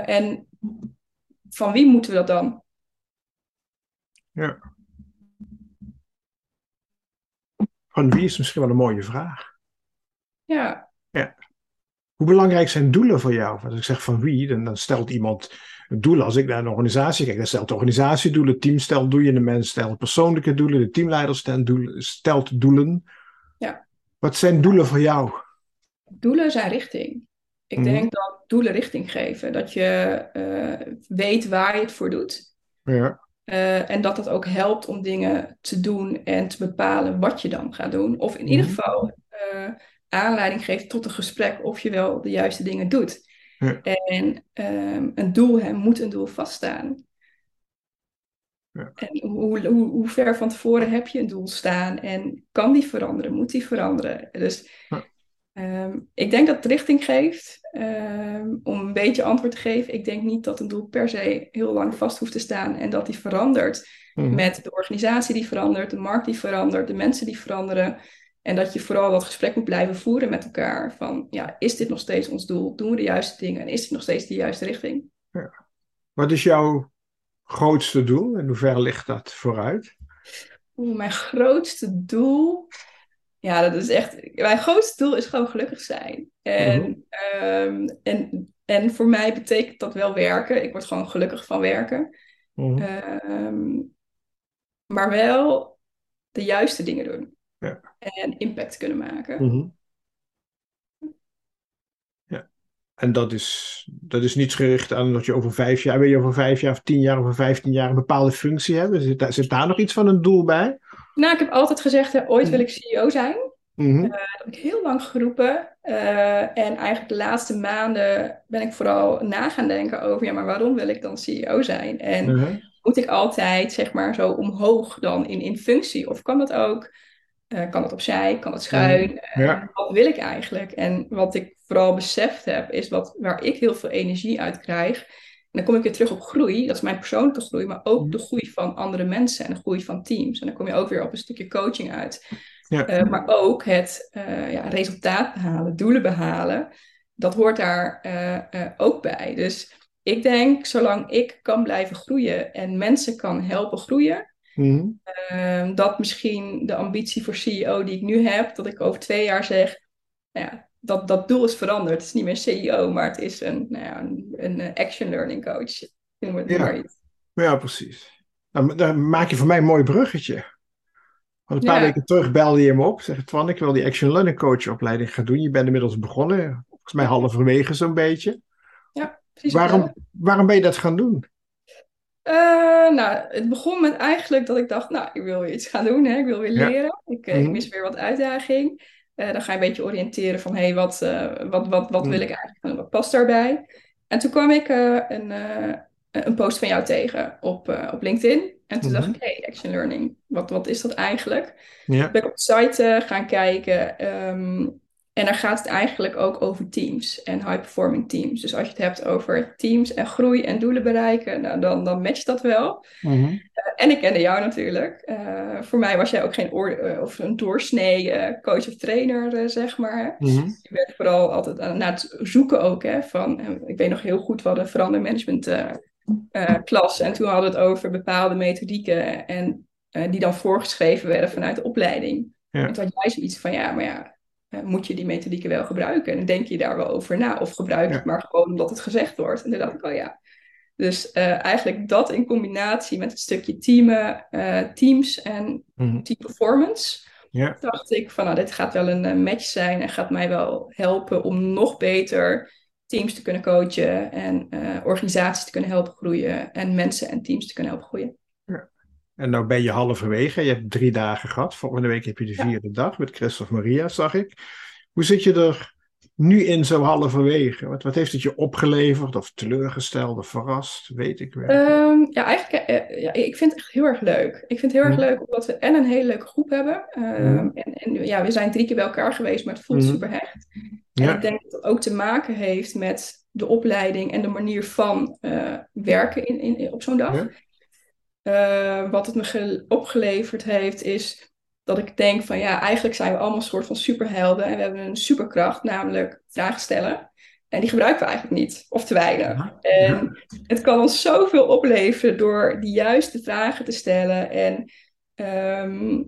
en van wie moeten we dat dan? Ja. Van wie is misschien wel een mooie vraag. Ja. ja. Hoe belangrijk zijn doelen voor jou? Als ik zeg van wie, dan, dan stelt iemand doelen, als ik naar een organisatie kijk, dan stelt organisatiedoelen, team stelt doelen, de mens stelt persoonlijke doelen, de teamleider stelt doelen. Wat zijn doelen voor jou? Doelen zijn richting. Ik Mhm. denk dat doelen richting geven. Dat je eh, weet waar je het voor doet. Ja. Eh, en dat het ook helpt om dingen te doen en te bepalen wat je dan gaat doen. Of in ieder Mhm. geval eh, aanleiding geeft tot een gesprek of je wel de juiste dingen doet. Ja. En ehm, een doel hè, moet een doel vaststaan. Ja. En hoe, hoe, hoe ver van tevoren heb je een doel staan en kan die veranderen? Moet die veranderen? Dus Ja. ehm, ik denk dat het richting geeft. Ehm, om een beetje antwoord te geven, ik denk niet dat een doel per se heel lang vast hoeft te staan en dat die verandert Mhm. met de organisatie die verandert, de markt die verandert, de mensen die veranderen. En dat je vooral dat gesprek moet blijven voeren met elkaar. Van ja, is dit nog steeds ons doel? Doen we de juiste dingen? En is dit nog steeds de juiste richting? Wat is jouw grootste doel? In hoeverre ligt dat vooruit? Oeh, mijn grootste doel. Ja, dat is echt. Mijn grootste doel is gewoon gelukkig zijn. En, Mhm. ehm, en, en voor mij betekent dat wel werken. Ik word gewoon gelukkig van werken. Mhm. Ehm, maar wel de juiste dingen doen. Ja. En impact kunnen maken. Mhm. Ja. En dat is, dat is niet gericht aan dat je over vijf jaar, wil je over vijf jaar of tien jaar of over vijftien jaar een bepaalde functie hebben? Zit daar, zit daar nog iets van een doel bij? Nou, ik heb altijd gezegd, hè, ooit wil ik CEO zijn. Mhm. Dat heb ik heel lang geroepen. Eh, en eigenlijk de laatste maanden ben ik vooral na gaan denken over, ja, maar waarom wil ik dan CEO zijn? En Mhm. moet ik altijd, zeg maar, zo omhoog dan in, in functie? Of kan dat ook? Eh, kan dat opzij? Kan dat schuin? Eh, Ja. wat wil ik eigenlijk? En wat ik vooral beseft heb, is wat, waar ik heel veel energie uit krijg. En dan kom ik weer terug op groei. Dat is mijn persoonlijke groei, maar ook de groei van andere mensen en de groei van teams. En dan kom je ook weer op een stukje coaching uit. Ja. Eh, maar ook het eh, ja, resultaat behalen, doelen behalen. Dat hoort daar eh, ook bij. Dus ik denk, zolang ik kan blijven groeien en mensen kan helpen groeien, Mhm. Ehm, dat misschien de ambitie voor CEO die ik nu heb, dat ik over twee jaar zeg, nou ja, dat, dat doel is veranderd. Het is niet meer CEO, maar het is een, nou ja, een, een eh, action learning coach. Ja. Ja, precies. Dan, dan maak je voor mij een mooi bruggetje. Want een paar Ja. weken terug belde je me op. Zeg Twan, ik wil die Action Learning Coach opleiding gaan doen. Je bent inmiddels begonnen. Volgens mij halverwege zo'n beetje. Precies Waarom, waarom ben je dat gaan doen? Eh, nou, het begon met eigenlijk dat ik dacht, nou, ik wil weer iets gaan doen, hè? ik wil weer Ja. leren. Ik, eh, ik Mhm. mis weer wat uitdaging. Eh, dan ga je een beetje oriënteren van, hé, hey, wat, eh, wat, wat, wat Mhm. wil ik eigenlijk en wat past daarbij? En toen kwam ik eh, een, een post van jou tegen op, op LinkedIn. En toen dacht Mhm. ik, hey, Action Learning, wat, wat is dat eigenlijk? Ja. ben ik op de site gaan kijken. ehm, en daar gaat het eigenlijk ook over teams en high-performing teams. Dus als je het hebt over teams en groei en doelen bereiken, nou, dan, dan matcht dat wel. Mhm. Eh, en ik kende jou natuurlijk. Eh, voor mij was jij ook geen oor, eh, of een doorsnee coach of trainer, zeg maar. Mhm. Je bent vooral altijd aan, naar het zoeken ook. Hè, van, ik weet nog heel goed, hadden een verandermanagement klas. En toen hadden we het over bepaalde methodieken. En die dan voorgeschreven werden vanuit de opleiding. Ja. En toen had jij zoiets van, ja, maar ja, moet je die methodieken wel gebruiken? En denk je daar wel over na? Of gebruik je het maar gewoon omdat het gezegd wordt? En toen dacht ik, oh ja. Dus eh, eigenlijk dat in combinatie met het stukje teamen, eh, teams en Mhm. team performance Ja. dacht ik van nou, dit gaat wel een eh, match zijn en gaat mij wel helpen om nog beter teams te kunnen coachen en eh, organisaties te kunnen helpen groeien en mensen en teams te kunnen helpen groeien. En nou ben je halverwege. Je hebt drie dagen gehad. Volgende week heb je de Ja. vierde dag met Christophe Maria, zag ik. Hoe zit je er nu in zo halverwege? Wat, wat heeft het je opgeleverd? Of teleurgesteld of verrast? Weet ik wel. Ehm, ja, eigenlijk, eh, ja, ik vind het echt heel erg leuk. Ik vind het heel erg leuk omdat we en een hele leuke groep hebben. Ehm, en, en ja, we zijn drie keer bij elkaar geweest, maar het voelt Mhm. super hecht. En ik denk dat het ook te maken heeft met de opleiding en de manier van eh, werken in, in, op zo'n dag. Ja. Eh, wat het me ge- opgeleverd heeft, is dat ik denk van ja, eigenlijk zijn we allemaal een soort van superhelden en we hebben een superkracht, namelijk vragen stellen. En die gebruiken we eigenlijk niet, of te weinig. En het kan ons zoveel opleveren door die juiste vragen te stellen. En, ehm,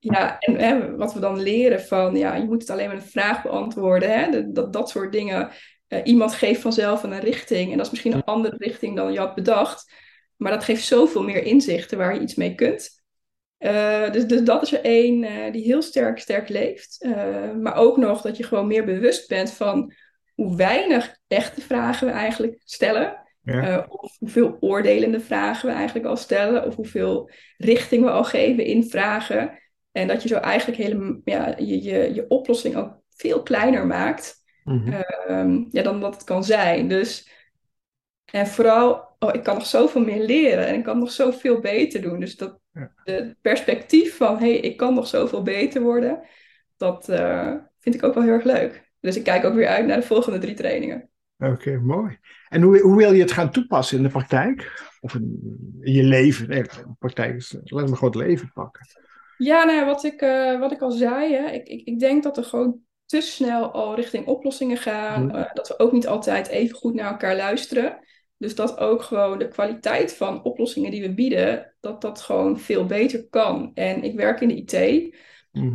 ja, en hè, wat we dan leren van, ja, je moet het alleen met een vraag beantwoorden. Hè? Dat, dat, dat soort dingen iemand geeft vanzelf een richting en dat is misschien een andere richting dan je had bedacht. Maar dat geeft zoveel meer inzichten waar je iets mee kunt. Uh, dus, dus dat is er één uh, die heel sterk, sterk leeft. Uh, maar ook nog dat je gewoon meer bewust bent van hoe weinig echte vragen we eigenlijk stellen. Ja. of hoeveel oordelende vragen we eigenlijk al stellen. Of hoeveel richting we al geven in vragen. En dat je zo eigenlijk hele, ja, je, je, je oplossing ook veel kleiner maakt. Mm -hmm. ja, dan dat het kan zijn. Dus, en vooral, oh, ik kan nog zoveel meer leren. En ik kan nog zoveel beter doen. Dus dat, het perspectief van, hé, hey, ik kan nog zoveel beter worden, dat uh, vind ik ook wel heel erg leuk. Dus ik kijk ook weer uit naar de volgende drie trainingen. Oké, mooi. En hoe, hoe wil je het gaan toepassen in de praktijk? Of in, in je leven? Nee, de praktijk is, laat me gewoon het leven pakken. Ja, nou, wat, ik, uh, wat ik al zei, hè, ik, ik, ik denk dat er gewoon te snel al richting oplossingen gaan. Mm. Uh, dat we ook niet altijd even goed naar elkaar luisteren. Dus dat ook gewoon de kwaliteit van oplossingen die we bieden, dat dat gewoon veel beter kan. En ik werk in de IT. Mm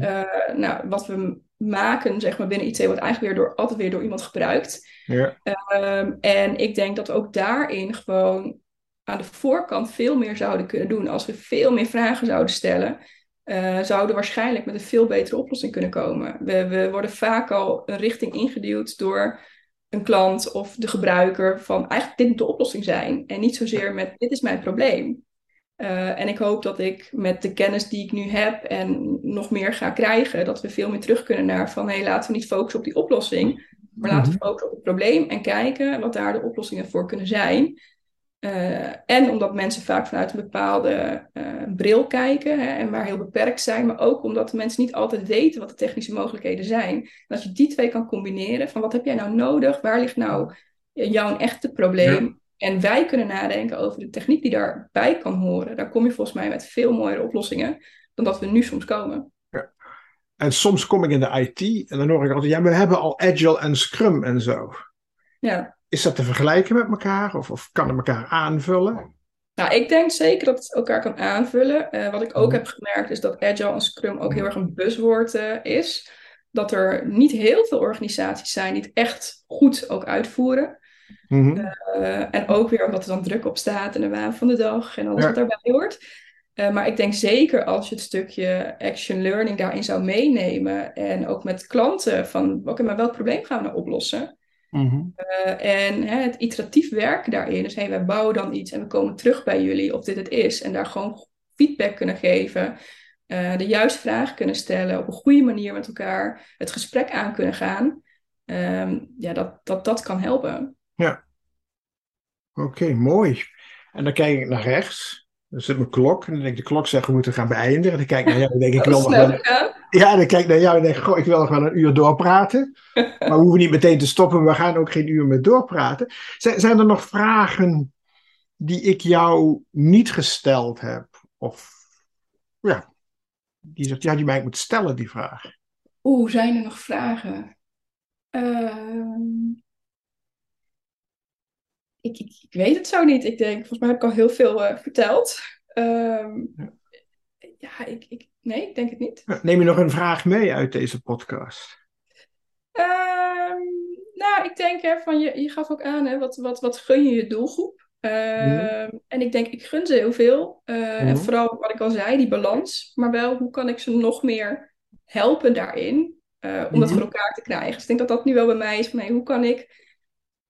nou, wat we maken, zeg maar, binnen IT wordt eigenlijk weer door, altijd weer door iemand gebruikt. Ja. Um, en ik denk dat we ook daarin gewoon aan de voorkant veel meer zouden kunnen doen. Als we veel meer vragen zouden stellen, uh, zouden we waarschijnlijk met een veel betere oplossing kunnen komen. We, we worden vaak al een richting ingeduwd door een klant of de gebruiker van eigenlijk dit moet de oplossing zijn. En niet zozeer met dit is mijn probleem. Uh, en ik hoop dat ik met de kennis die ik nu heb en nog meer ga krijgen, dat we veel meer terug kunnen naar van hé, hey, laten we niet focussen op die oplossing, maar laten we mhm. focussen op het probleem en kijken wat daar de oplossingen voor kunnen zijn. Uh, en omdat mensen vaak vanuit een bepaalde uh, bril kijken hè, en maar heel beperkt zijn, maar ook omdat mensen niet altijd weten wat de technische mogelijkheden zijn. En als je die twee kan combineren, van wat heb jij nou nodig, waar ligt nou jouw echte probleem? En wij kunnen nadenken over de techniek die daarbij kan horen. Daar kom je volgens mij met veel mooiere oplossingen dan dat we nu soms komen. Ja. En soms kom ik in de IT en dan hoor ik altijd, ja, we hebben al Agile en Scrum en zo. Ja. Is dat te vergelijken met elkaar of, of kan het elkaar aanvullen? Nou, ik denk zeker dat het elkaar kan aanvullen. Uh, wat ik ook mhm. heb gemerkt is dat Agile en Scrum ook heel erg een buzzwoord uh, is. Dat er niet heel veel organisaties zijn die het echt goed ook uitvoeren. Mm -hmm. uh, en ook weer omdat er dan druk op staat en de waan van de dag en alles wat daarbij hoort. maar ik denk zeker als je het stukje action learning daarin zou meenemen en ook met klanten van oké, okay, maar welk probleem gaan we nou oplossen? Mm en hè, het iteratief werken daarin. Dus hey, wij bouwen dan iets en we komen terug bij jullie of dit het is. En daar gewoon feedback kunnen geven. Uh, de juiste vragen kunnen stellen. Op een goede manier met elkaar het gesprek aan kunnen gaan. Um, ja, dat, dat, dat kan helpen. Ja. Oké, mooi. En dan kijk ik naar rechts. Dan zit mijn klok. En dan denk ik, de klok zegt, we moeten gaan beëindigen. En dan kijk ik naar jou en denk ik, wil nog wel... Ja, dan kijk ik naar jou en denk ik, goh, ik wil nog wel een uur doorpraten. maar we hoeven niet meteen te stoppen. We gaan ook geen uur meer doorpraten. Zijn, zijn er nog vragen die ik jou niet gesteld heb? Of, ja, die zegt, ja, die mij moet stellen, die vraag. Oeh, zijn er nog vragen? Uh ik, ik, ik, weet het zo niet. Ik denk, volgens mij heb ik al heel veel uh, verteld. Ja, ja ik, ik, nee, ik denk het niet. Neem je nog een vraag mee uit deze podcast? Um, nou, ik denk hè, van je, je gaf ook aan, hè, wat, wat, wat gun je je doelgroep? Uh, mm. En ik denk, ik gun ze heel veel. Uh, mm. En vooral wat ik al zei, die balans. Maar wel, hoe kan ik ze nog meer helpen daarin? Uh, om dat voor elkaar te krijgen. Dus ik denk dat dat nu wel bij mij is van, hey, hoe kan ik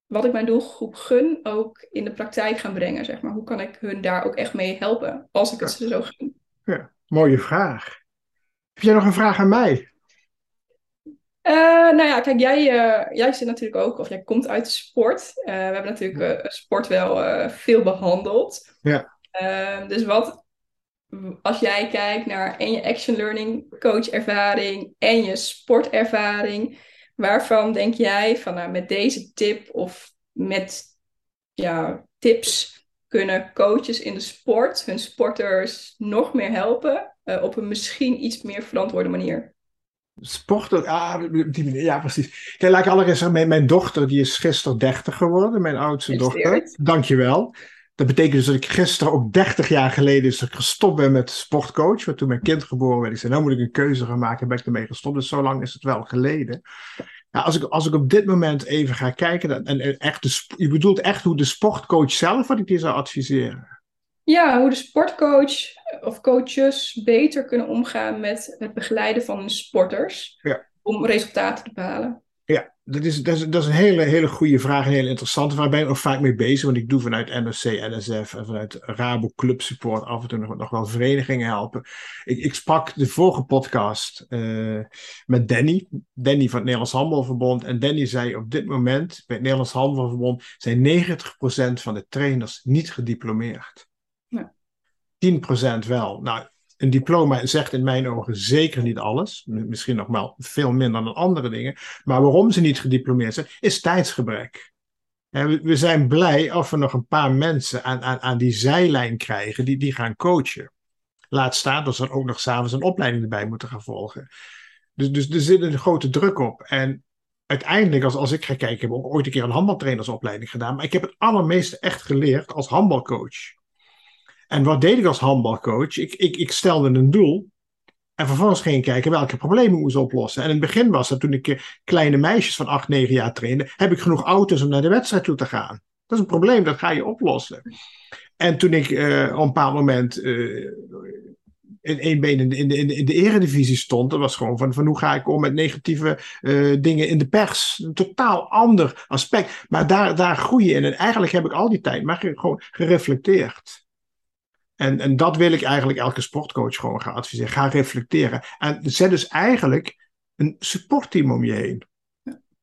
wat ik mijn doelgroep gun ook in de praktijk gaan brengen, zeg maar. Hoe kan ik hun daar ook echt mee helpen, als ik het ze zo gun? Ja, mooie vraag. Heb jij nog een vraag aan mij? Uh, nou ja, kijk, jij, uh, jij zit natuurlijk ook, of jij komt uit de sport. Uh, we hebben natuurlijk sport wel veel behandeld. Ja. dus wat, als jij kijkt naar en je action learning coach ervaring en je sportervaring, Waarvan denk jij van nou, met deze tip of met ja, tips kunnen coaches in de sport hun sporters nog meer helpen uh, op een misschien iets meer verantwoorde manier? Sporten, ah, die manier, ja precies. Kijk, laat ik allereerst zeggen, mijn, mijn dochter die is gisteren 30 geworden, mijn oudste dochter. Dankjewel. Dat betekent dus dat ik gisteren ook 30 jaar geleden is ik gestopt ben met sportcoach. Want toen mijn kind geboren werd, ik zei, nou moet ik een keuze gaan maken, ben ik ermee gestopt. Dus zo lang is het wel geleden. Ja, als, ik, als ik op dit moment even ga kijken, en, echt de, je bedoelt echt hoe de sportcoach zelf, wat ik die zou adviseren? Ja, hoe de sportcoach of coaches beter kunnen omgaan met het begeleiden van hun sporters. Ja. Om resultaten te behalen. Ja, dat is, dat is, dat is een hele, hele goede vraag, een hele interessante vraag. Daar ben ik ook vaak mee bezig, want ik doe vanuit NOC, NSF en vanuit Rabo Club Support af en toe nog, nog wel verenigingen helpen. Ik, ik sprak de vorige podcast uh, met Danny, Danny van het Nederlands Handbalverbond. En Danny zei op dit moment bij het Nederlands Handbalverbond zijn 90% van de trainers niet gediplomeerd. Ja. 10% wel. Nou, een diploma zegt in mijn ogen zeker niet alles. Misschien nog wel veel minder dan andere dingen. Maar waarom ze niet gediplomeerd zijn, is tijdsgebrek. we zijn blij of we nog een paar mensen aan, aan, aan die zijlijn krijgen die, die gaan coachen. Laat staan dat ze ook nog s'avonds een opleiding erbij moeten gaan volgen. Dus, dus er zit een grote druk op. En uiteindelijk, als, als ik ga kijken, heb ik ooit een keer een handbaltrainersopleiding gedaan. Maar ik heb het allermeeste echt geleerd als handbalcoach. En wat deed ik als handbalcoach? Ik, ik, ik stelde een doel. En vervolgens ging ik kijken welke problemen ik moest oplossen. En in het begin was dat toen ik eh, kleine meisjes van 8, 9 jaar trainde, heb ik genoeg auto's om naar de wedstrijd toe te gaan. Dat is een probleem, dat ga je oplossen. En toen ik uh, op een bepaald moment uh, in één been in de, in, de, in, de, eredivisie stond, dat was gewoon van, van hoe ga ik om met negatieve dingen in de pers. Een totaal ander aspect. Maar daar, daar groei je in. En eigenlijk heb ik al die tijd maar gewoon gereflecteerd. En, en dat wil ik eigenlijk elke sportcoach gewoon gaan adviseren. Ga reflecteren. En zet dus eigenlijk een supportteam om je heen.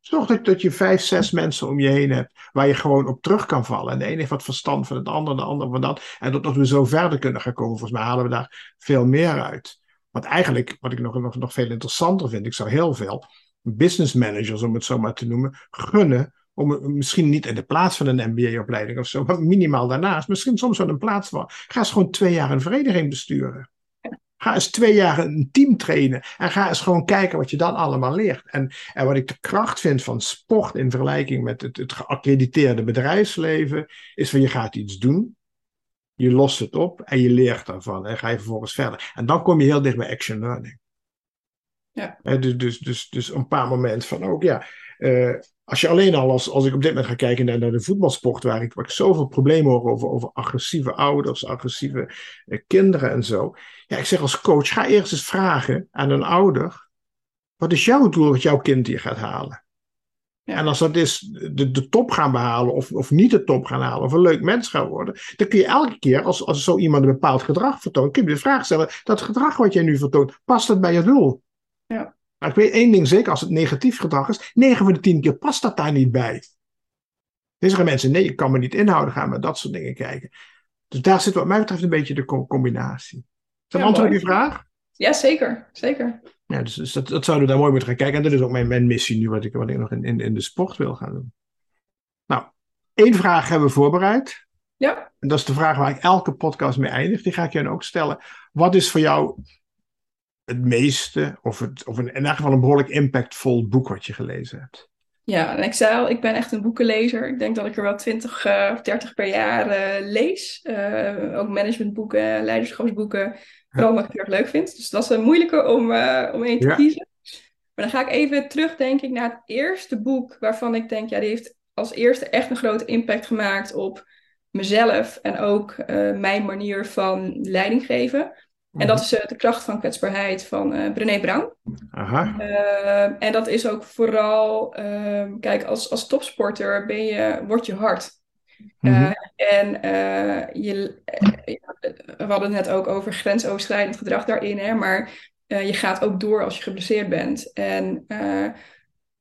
Zorg dat, dat je vijf, zes mensen om je heen hebt waar je gewoon op terug kan vallen. En de ene heeft wat verstand van het ander, de ander van dat. En dat, dat we zo verder kunnen gaan komen. Volgens mij halen we daar veel meer uit. Want eigenlijk, wat ik nog, nog, nog veel interessanter vind, ik zou heel veel business managers, om het zo maar te noemen, gunnen om misschien niet in de plaats van een MBA-opleiding of zo, maar minimaal daarnaast. Misschien soms wel een plaats van. Ga eens gewoon twee jaar een vereniging besturen. Ga eens twee jaar een team trainen. En ga eens gewoon kijken wat je dan allemaal leert. En, en wat ik de kracht vind van sport in vergelijking met het, het geaccrediteerde bedrijfsleven, is van je gaat iets doen. Je lost het op en je leert daarvan. En ga je vervolgens verder. En dan kom je heel dicht bij action learning. Ja. dus, dus, dus, dus een paar momenten van ook, ja. Uh, als je alleen al, als, als ik op dit moment ga kijken naar, naar de voetbalsport, waar ik, waar ik zoveel problemen hoor over, over agressieve ouders, agressieve eh, kinderen en zo. Ja, ik zeg als coach, ga eerst eens vragen aan een ouder, wat is jouw doel wat jouw kind hier gaat halen? Ja. En als dat is de, de top gaan behalen of, of niet de top gaan halen of een leuk mens gaan worden, dan kun je elke keer als, als zo iemand een bepaald gedrag vertoont, kun je de vraag stellen, dat gedrag wat jij nu vertoont, past dat bij je doel? Ja. Maar ik weet één ding zeker, als het negatief gedrag is, 9 van de 10 keer past dat daar niet bij. Er zijn mensen, nee, ik kan me niet inhouden, gaan met dat soort dingen kijken. Dus daar zit wat mij betreft een beetje de combinatie. Is dat ja, antwoord op je vraag? Ja, zeker. zeker. Ja, dus, dus, dat, dat zouden we daar mooi moeten gaan kijken. En dat is ook mijn, mijn missie nu, wat ik, wat ik nog in, in, in de sport wil gaan doen. Nou, één vraag hebben we voorbereid. Ja. En dat is de vraag waar ik elke podcast mee eindig. Die ga ik je ook stellen. Wat is voor jou het meeste, of, het, of in, in elk geval een behoorlijk impactvol boek wat je gelezen hebt? Ja, en ik zei al, ik ben echt een boekenlezer. Ik denk dat ik er wel 20 uh, of 30 per jaar uh, lees. Uh, ook managementboeken, leiderschapsboeken. Vooral wat ik heel erg leuk vind. Dus dat is een moeilijke om, om één te ja. kiezen. Maar dan ga ik even terug, denk ik, naar het eerste boek waarvan ik denk, ja, die heeft als eerste echt een grote impact gemaakt op mezelf en ook mijn manier van leiding geven. En dat is uh, de kracht van kwetsbaarheid van uh, Brené Brown. Aha. Uh, en dat is ook vooral, ehm, kijk, als, als topsporter ben je, word je hard. Mm-hmm. En je, we hadden het net ook over grensoverschrijdend gedrag daarin, hè, maar je gaat ook door als je geblesseerd bent. En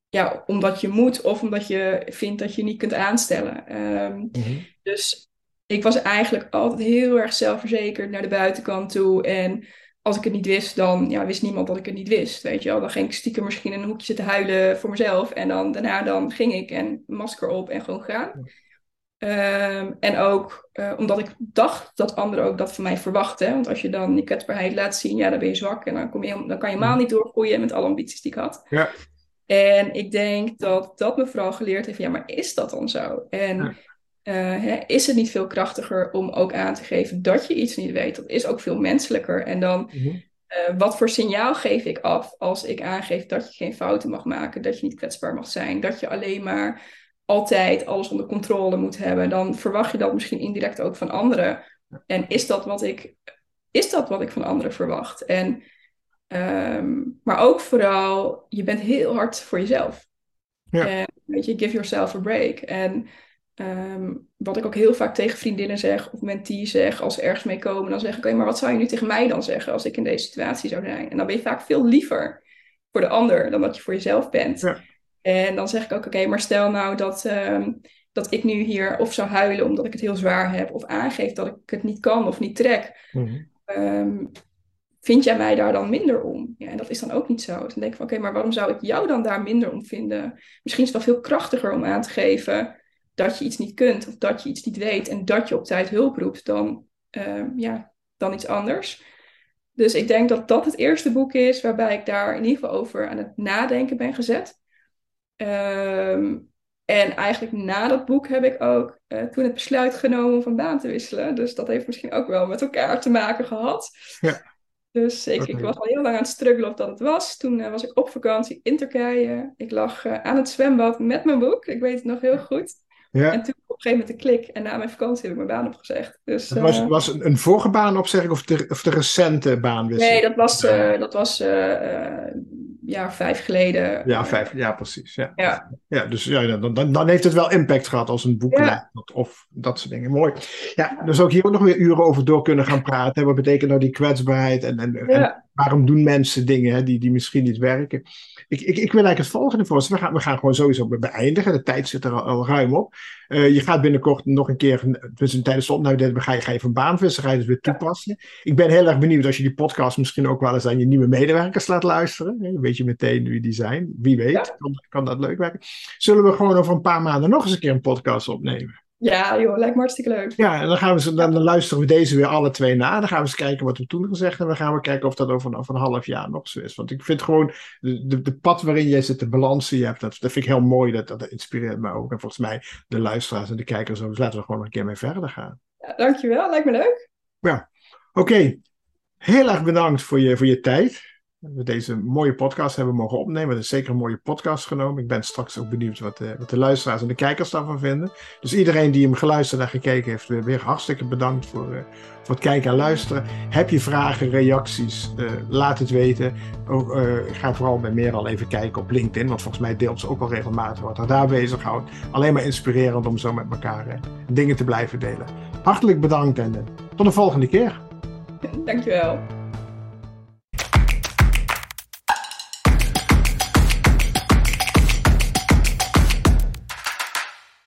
ja, omdat je moet of omdat je vindt dat je niet kunt aanstellen. Um, mm-hmm. Dus ik was eigenlijk altijd heel erg zelfverzekerd naar de buitenkant toe. En als ik het niet wist, dan ja, wist niemand dat ik het niet wist. Weet je wel? Dan ging ik stiekem misschien in een hoekje zitten huilen voor mezelf. En dan daarna dan ging ik en masker op en gewoon gaan. Um, en ook uh, omdat ik dacht dat anderen ook dat van mij verwachten. Want als je dan je kwetsbaarheid laat zien, ja, dan ben je zwak. En dan, kom je, dan kan je helemaal niet doorgroeien met alle ambities die ik had. Ja. En ik denk dat dat me vooral geleerd heeft, ja, maar is dat dan zo? En ja. Uh, hè, is het niet veel krachtiger om ook aan te geven dat je iets niet weet? Dat is ook veel menselijker. En dan, mm -hmm. Eh, wat voor signaal geef ik af als ik aangeef dat je geen fouten mag maken, dat je niet kwetsbaar mag zijn, dat je alleen maar altijd alles onder controle moet hebben? Dan verwacht je dat misschien indirect ook van anderen. En is dat wat ik, is dat wat ik van anderen verwacht? En, ehm, maar ook vooral, je bent heel hard voor jezelf. Ja. En weet je, give yourself a break. En Ehm, wat ik ook heel vaak tegen vriendinnen zeg of mentee zeg als ze ergens mee komen, dan zeg ik: Oké, maar wat zou je nu tegen mij dan zeggen als ik in deze situatie zou zijn? En dan ben je vaak veel liever voor de ander dan dat je voor jezelf bent. Ja. En dan zeg ik ook: Oké, maar stel nou dat, ehm, dat ik nu hier of zou huilen omdat ik het heel zwaar heb, of aangeef dat ik het niet kan of niet trek. Mhm. Ehm, vind jij mij daar dan minder om? Ja, en dat is dan ook niet zo. Dan denk ik van, oké, maar waarom zou ik jou dan daar minder om vinden? Misschien is het wel veel krachtiger om aan te geven dat je iets niet kunt of dat je iets niet weet en dat je op tijd hulp roept dan, ehm, ja, dan iets anders. Dus ik denk dat dat het eerste boek is waarbij ik daar in ieder geval over aan het nadenken ben gezet. Ehm, en eigenlijk na dat boek heb ik ook uh, toen het besluit genomen van baan te wisselen. Dus dat heeft misschien ook wel met elkaar te maken gehad. Ja. Dus ik, ik, was al heel lang aan het struggelen of dat het was. Toen uh, was ik op vakantie in Turkije. Ik lag uh, aan het zwembad met mijn boek. Ik weet het nog heel goed. Ja. En toen op een gegeven moment de klik. En na mijn vakantie heb ik mijn baan opgezegd. Dus, het was, uh, was een, een vorige baan opzeggen of de, of de recente baan? Nee, dat was, uh, dat was uh, jaar vijf geleden. Ja, vijf, ja precies. Ja, ja. ja dus ja, dan, dan, dan heeft het wel impact gehad als een boek ja. of dat soort dingen. Mooi. Ja, dus ook hier ook nog weer uren over door kunnen gaan praten. Wat betekent nou die kwetsbaarheid en, en, en waarom doen mensen dingen hè, die, die misschien niet werken? Ik, ik, ik wil eigenlijk het volgende voorstellen. We gaan, we gaan gewoon sowieso beëindigen. De tijd zit er al, al ruim op. Uh, je gaat binnenkort nog een keer, dus tijdens de opname, ga je, ga je van baanvissen, ga je dus weer toepassen. Ik ben heel erg benieuwd als je die podcast misschien ook wel eens aan je nieuwe medewerkers laat luisteren. Dan weet je meteen wie die zijn. Wie weet, kan, kan dat leuk werken. Zullen we gewoon over een paar maanden nog eens een keer een podcast opnemen? Ja, joh, lijkt me hartstikke leuk. Ja, en dan, gaan we, dan, dan luisteren we deze weer alle twee na. Dan gaan we eens kijken wat we toen gezegd hebben. En dan gaan we kijken of dat over, over een half jaar nog zo is. Want ik vind gewoon de, de, pad waarin jij zit, de balans die je hebt, dat, dat vind ik heel mooi. Dat, dat inspireert me ook. En volgens mij de luisteraars en de kijkers ook. Dus laten we gewoon een keer mee verder gaan. Ja, dankjewel, lijkt me leuk. Ja, oké. Heel erg bedankt voor je, voor je tijd we deze mooie podcast hebben mogen opnemen. Het is zeker een mooie podcast genomen. Ik ben straks ook benieuwd wat de, wat de luisteraars en de kijkers daarvan vinden. Dus iedereen die hem geluisterd en gekeken heeft, weer, hartstikke bedankt voor, uh, voor het kijken en luisteren. Heb je vragen, reacties, uh, laat het weten. Ga vooral bij meer al even kijken op LinkedIn, want volgens mij deelt ze ook al regelmatig wat er daar bezighoudt. Alleen maar inspirerend om zo met elkaar dingen te blijven delen. Hartelijk bedankt en tot de volgende keer. Dankjewel.